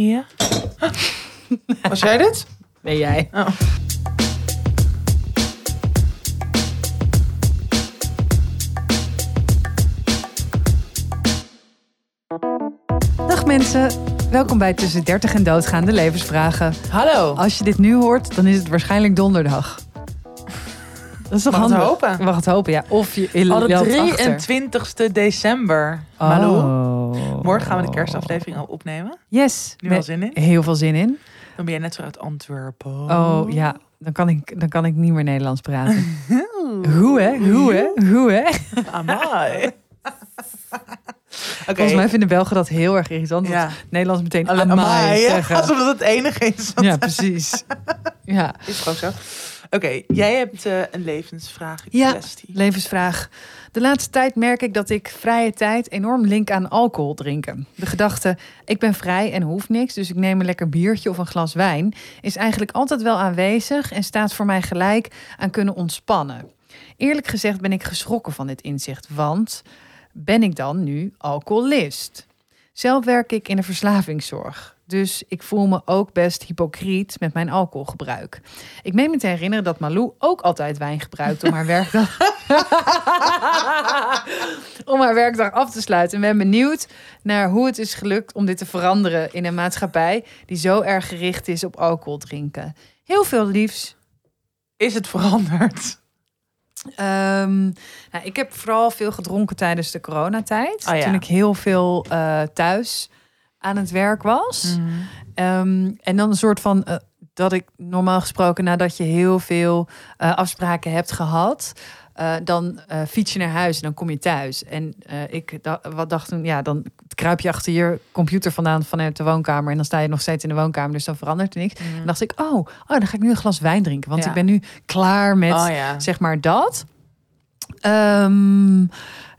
Ja. Was jij dit? Ben jij? Oh. Dag mensen, welkom bij Tussen 30 en Doodgaande Levensvragen. Hallo. Als je dit nu hoort, dan is het waarschijnlijk donderdag. Dat is toch Mag het hopen. Je mag het hopen, ja. Of je je lelt achter. 23ste december. Malou. Oh. Morgen gaan we de kerstaflevering al opnemen. Yes. Nu wel zin in. Heel veel zin in. Dan ben jij net zo uit Antwerpen. Oh ja, dan kan ik, dan kan ik niet meer Nederlands praten. Hoe hè? Hoe hè? Hoe hè? Amai. Oké. Volgens mij vinden Belgen dat heel erg irritant. dat Ja. Nederlands meteen amai, amai, zeggen. Alsof dat het enige is. Ja, precies. Ja. Is gewoon zo. Oké, jij hebt eh, een levensvraag Ja. kwestie. Levensvraag. De laatste tijd merk ik dat ik vrije tijd enorm link aan alcohol drinken. De gedachte, ik ben vrij en hoef niks, dus ik neem een lekker biertje of een glas wijn, is eigenlijk altijd wel aanwezig en staat voor mij gelijk aan kunnen ontspannen. Eerlijk gezegd ben ik geschrokken van dit inzicht, want ben ik dan nu alcoholist? Zelf werk ik in de verslavingszorg. Dus ik voel me ook best hypocriet met mijn alcoholgebruik. Ik meen me te herinneren dat Malou ook altijd wijn gebruikt om haar werkdag, om haar werkdag af te sluiten. En ben benieuwd naar hoe het is gelukt om dit te veranderen in een maatschappij die zo erg gericht is op alcohol drinken. Heel veel liefs. Is het veranderd? Ehm, nou, ik heb vooral veel gedronken tijdens de coronatijd. Oh ja. Toen ik heel veel eh, thuis aan het werk was. Mm. Ehm, en dan een soort van eh, dat ik normaal gesproken nadat je heel veel eh, afspraken hebt gehad, eh, dan eh, fiets je naar huis en dan kom je thuis. En eh, ik da- wat dacht toen, ja, dan kruip je achter je computer vandaan vanuit de woonkamer en dan sta je nog steeds in de woonkamer, dus dan verandert er niks. En dacht ik, oh, oh, dan ga ik nu een glas wijn drinken, want Ja. ik ben nu klaar met Oh ja. zeg maar dat. Ehm,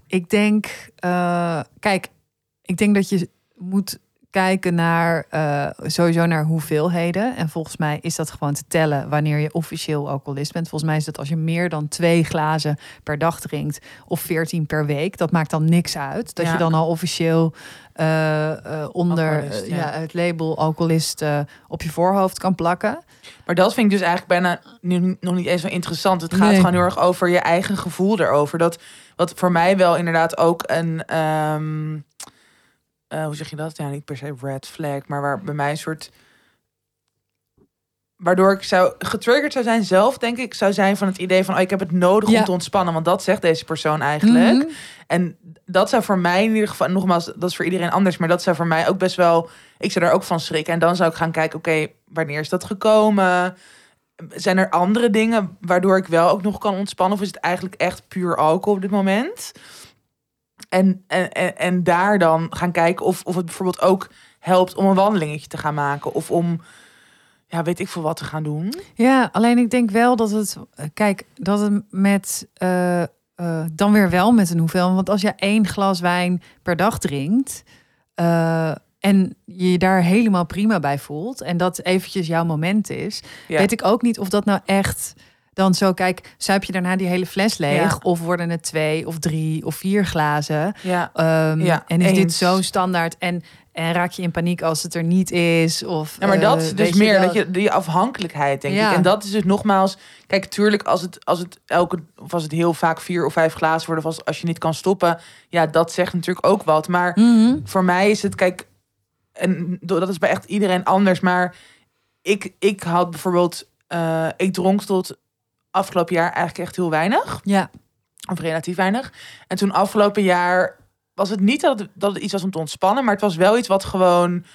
ik denk, kijk, ik denk dat je moet kijken naar eh, sowieso naar hoeveelheden. En volgens mij is dat gewoon te tellen wanneer je officieel alcoholist bent. Volgens mij is dat als je meer dan twee glazen per dag drinkt of veertien per week, dat maakt dan niks uit. Dat Ja. je dan al officieel eh, eh, onder ja. ja. het label alcoholist op je voorhoofd kan plakken. Maar dat vind ik dus eigenlijk bijna nu nog niet eens zo interessant. Het gaat Nee. gewoon heel erg over je eigen gevoel erover. Dat wat voor mij wel inderdaad ook een ehm, eh, hoe zeg je dat? Ja, niet per se red flag, maar waar bij mij een soort waardoor ik zou getriggerd zou zijn zelf, denk ik, zou zijn van het idee van oh, ik heb het nodig Ja. om te ontspannen, want dat zegt deze persoon eigenlijk. Mhm. En dat zou voor mij in ieder geval, nogmaals, dat is voor iedereen anders, maar dat zou voor mij ook best wel, ik zou daar ook van schrikken. En dan zou ik gaan kijken, oké, wanneer is dat gekomen? Zijn er andere dingen waardoor ik wel ook nog kan ontspannen? Of is het eigenlijk echt puur alcohol op dit moment? En, en, en, en daar dan gaan kijken of, of het bijvoorbeeld ook helpt om een wandelingetje te gaan maken. Of om, ja, weet ik veel wat te gaan doen. Ja, alleen ik denk wel dat het, eh, kijk, dat het met, eh, eh, dan weer wel met een hoeveel. Want als je één glas wijn per dag drinkt en je je daar helemaal prima bij voelt en dat eventjes jouw moment is, Ja. weet ik ook niet of dat nou echt dan zo, kijk, zuip je daarna die hele fles leeg Ja. of worden het twee of drie of vier glazen? Ja, Ehm, Ja, en is dit eens. zo standaard en, en raak je in paniek als het er niet is? Of, Ja, maar dat is dus meer dat je die afhankelijkheid, denk Ja. ik. En dat is dus nogmaals, kijk, tuurlijk, als het, als het elke, of als het heel vaak vier of vijf glazen worden, of als, als je niet kan stoppen, ja, dat zegt natuurlijk ook wat. Maar Mhm. voor mij is het, kijk, en dat is bij echt iedereen anders, maar ik, ik had bijvoorbeeld, eh, ik dronk tot afgelopen jaar eigenlijk echt heel weinig, Ja, of relatief weinig. En toen afgelopen jaar was het niet dat het, dat het iets was om te ontspannen, maar het was wel iets wat gewoon,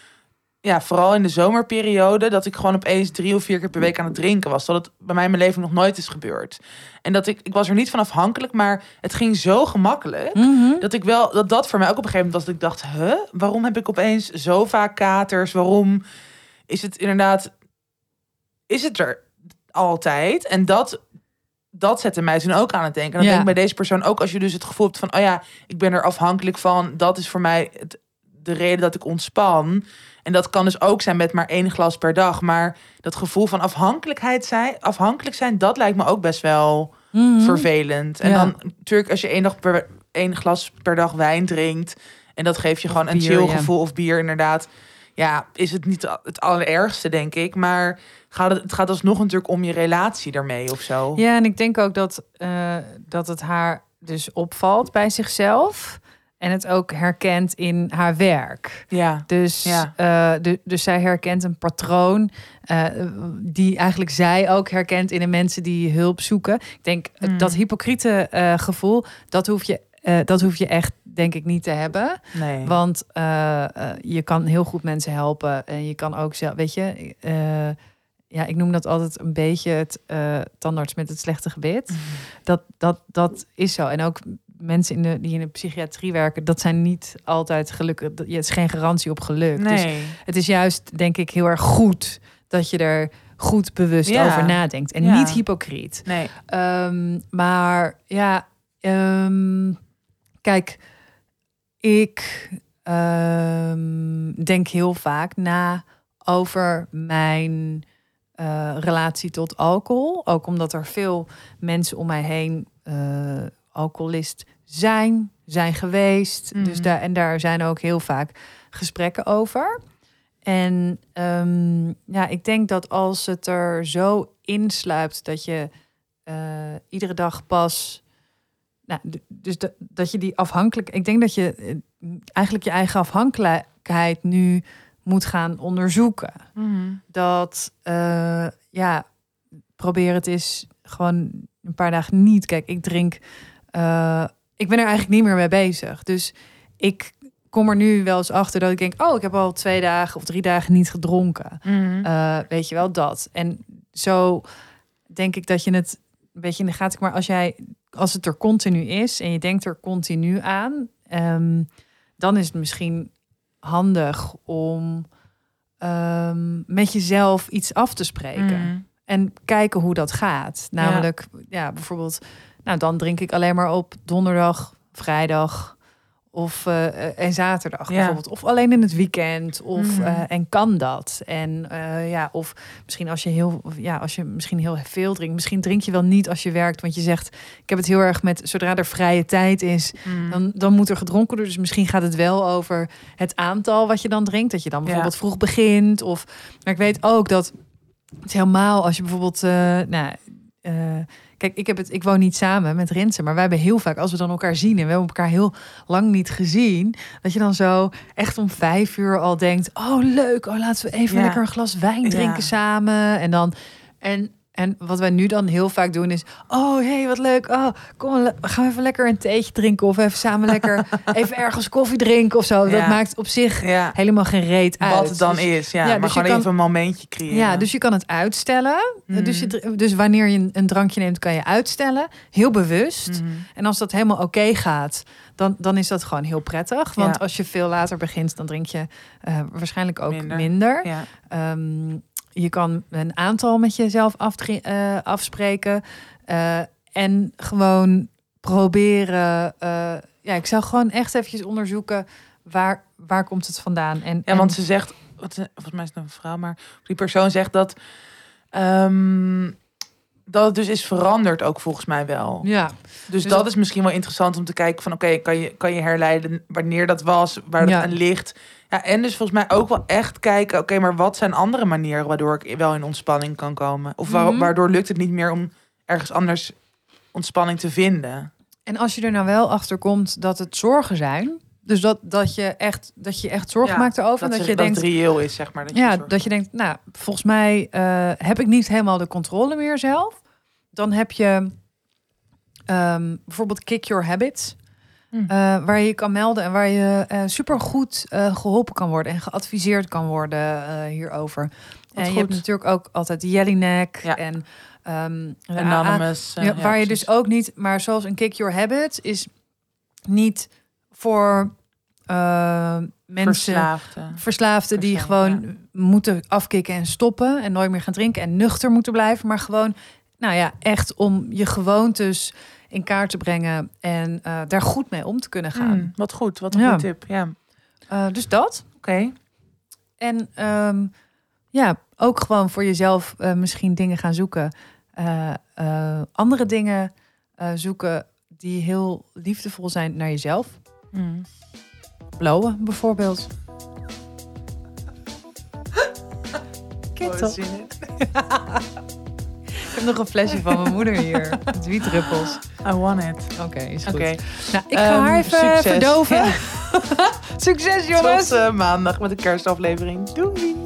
ja, vooral in de zomerperiode, dat ik gewoon opeens drie of vier keer per week aan het drinken was. Dat het bij mij in mijn leven nog nooit is gebeurd. En dat ik, ik was er niet van afhankelijk, maar het ging zo gemakkelijk. Mhm. Dat ik wel, dat dat voor mij ook op een gegeven moment was dat ik dacht, huh, waarom heb ik opeens zo vaak katers? Waarom is het inderdaad, is het er altijd? En dat, dat zette mij toen ook aan het denken. En dan Ja. denk ik bij deze persoon ook, als je dus het gevoel hebt van, oh ja, ik ben er afhankelijk van. Dat is voor mij het, de reden dat ik ontspan. En dat kan dus ook zijn met maar één glas per dag. Maar dat gevoel van afhankelijkheid zijn, afhankelijk zijn, dat lijkt me ook best wel Mhm. vervelend. En Ja. dan natuurlijk als je één, dag per, één glas per dag wijn drinkt... en dat geeft je Of gewoon een chill ja. gevoel of bier inderdaad... ja, is het niet het allerergste, denk ik. Maar gaat het, het gaat alsnog natuurlijk om je relatie daarmee of zo. Ja, en ik denk ook dat, eh, dat het haar dus opvalt bij zichzelf. En het ook herkent in haar werk. Ja. Dus, Ja. eh, de, dus zij herkent een patroon eh, die eigenlijk zij ook herkent in de mensen die hulp zoeken. Ik denk eh, Mm. dat hypocriete gevoel, dat hoef, je, eh, dat hoef je echt denk ik niet te hebben. Nee. Want eh, eh, je kan heel goed mensen helpen. En je kan ook zelf, weet je, ja, ik noem dat altijd een beetje het tandarts met het slechte gebit. Mhm. Dat, dat, dat is zo. En ook mensen in de, die in de psychiatrie werken, dat zijn niet altijd gelukkig. Het is geen garantie op geluk. Dus nee. het is juist, denk ik, heel erg goed dat je er goed bewust Ja. over nadenkt. En Ja. niet hypocriet. nee. Ehm, maar ja, ehm, kijk, ik ehm, denk heel vaak na over mijn eh, relatie tot alcohol. Ook omdat er veel mensen om mij heen eh, alcoholist zijn, zijn geweest. Mhm. Dus daar, en daar zijn ook heel vaak gesprekken over. En ehm, ja, ik denk dat als het er zo insluipt dat je eh, iedere dag pas. Nou, dus dat, dat je die afhankelijk. Ik denk dat je eh, eigenlijk je eigen afhankelijkheid nu moet gaan onderzoeken. Mhm. Dat eh, ja, probeer het eens gewoon een paar dagen niet. Kijk, ik drink. eh, ik ben er eigenlijk niet meer mee bezig. Dus ik kom er nu wel eens achter dat ik denk: oh, ik heb al twee dagen of drie dagen niet gedronken. Mhm. Weet je wel dat. En zo denk ik dat je het een beetje in de gaten. Maar als jij, als het er continu is en je denkt er continu aan, ehm, dan is het misschien handig om ehm, met jezelf iets af te spreken Mhm. en kijken hoe dat gaat. Namelijk, ja, bijvoorbeeld, nou dan drink ik alleen maar op donderdag, vrijdag of eh, en zaterdag Ja. bijvoorbeeld, of alleen in het weekend, of Mhm. eh, en kan dat? En ja, of misschien als je heel, ja, als je misschien heel veel drinkt, misschien drink je wel niet als je werkt, want je zegt, ik heb het heel erg met zodra er vrije tijd is, Mhm. dan, dan moet er gedronken worden. Dus misschien gaat het wel over het aantal wat je dan drinkt. Dat je dan Ja. bijvoorbeeld vroeg begint. Of, maar ik weet ook dat het helemaal als je bijvoorbeeld... nou, kijk, ik, heb het, ik woon niet samen met Rinsen. Maar wij hebben heel vaak, als we dan elkaar zien... en we hebben elkaar heel lang niet gezien... dat je dan zo echt om vijf uur al denkt... oh, leuk, oh, laten we even Ja. lekker een glas wijn drinken Ja. samen. En dan... En, en wat wij nu dan heel vaak doen is... oh, hey, wat leuk. Oh, kom, gaan we even lekker een theetje drinken... of even samen lekker even ergens koffie drinken of zo. Dat maakt op zich ja. helemaal geen reet uit. Wat het dan Dus- is, ja. ja, maar dus gewoon kan- even een momentje creëren. Ja, dus je kan het uitstellen. Mhm. Dus, je, dus wanneer je een, drankje neemt, kan je uitstellen. Heel bewust. Mhm. En als dat helemaal oké gaat, dan, dan is dat gewoon heel prettig. Want als je veel later begint, dan drink je eh, waarschijnlijk ook Minder. minder. Ja. Je kan een aantal met jezelf eh, afspreken. eh, en gewoon proberen. eh, ja, ik zou gewoon echt eventjes onderzoeken waar, waar komt het vandaan. En, Ja, en- want ze zegt, wat, volgens mij is het een vrouw, maar die persoon zegt dat, ehm, dat het dus is veranderd ook volgens mij wel. ja, Dus, Dus dat, dat- is misschien wel interessant om te kijken van, oké, kan, je, kan je herleiden wanneer dat was, waar dat Ja. aan ligt. Ja, en dus volgens mij ook wel echt kijken, oké, maar wat zijn andere manieren waardoor ik wel in ontspanning kan komen? Of wa- Mhm. waardoor lukt het niet meer om ergens anders ontspanning te vinden? En als je er nou wel achter komt dat het zorgen zijn, dus dat, dat je echt dat je echt zorgen Ja, maakt erover, Dat, en dat je dat denkt, het reëel is, zeg maar. Dat je ja, zorgt. dat je denkt, nou, volgens mij eh, heb ik niet helemaal de controle meer zelf. Dan heb je ehm, bijvoorbeeld Kick Your Habits. Hm. eh, waar je je kan melden en waar je eh supergoed eh, geholpen kan worden en geadviseerd kan worden hierover. En je goed. hebt natuurlijk ook altijd Jellyneck Ja. en de Anonymous. ja, waar je dus ook niet, maar zoals een Kick Your Habit is niet voor eh, mensen, Verslaafden. verslaafden die gewoon moeten afkicken en stoppen en nooit meer gaan drinken en nuchter moeten blijven, maar gewoon, nou ja, echt om je gewoontes in kaart te brengen en eh, daar goed mee om te kunnen gaan. Mm, wat goed, wat een Ja. goede tip. Ja, oké. Eh, dus dat. En ehm, ja, ook gewoon voor jezelf misschien dingen gaan zoeken. Andere dingen zoeken die heel liefdevol zijn naar jezelf. Mm. Blowen bijvoorbeeld. it Oh. Ik heb nog een flesje van mijn moeder hier. Wietruppels. I want it. Oké, is goed. Oké. Nou, ik ga Ehm, haar even succes. verdoven. Ja. Succes, Tot jongens! eh, maandag met de kerstaflevering. Doei!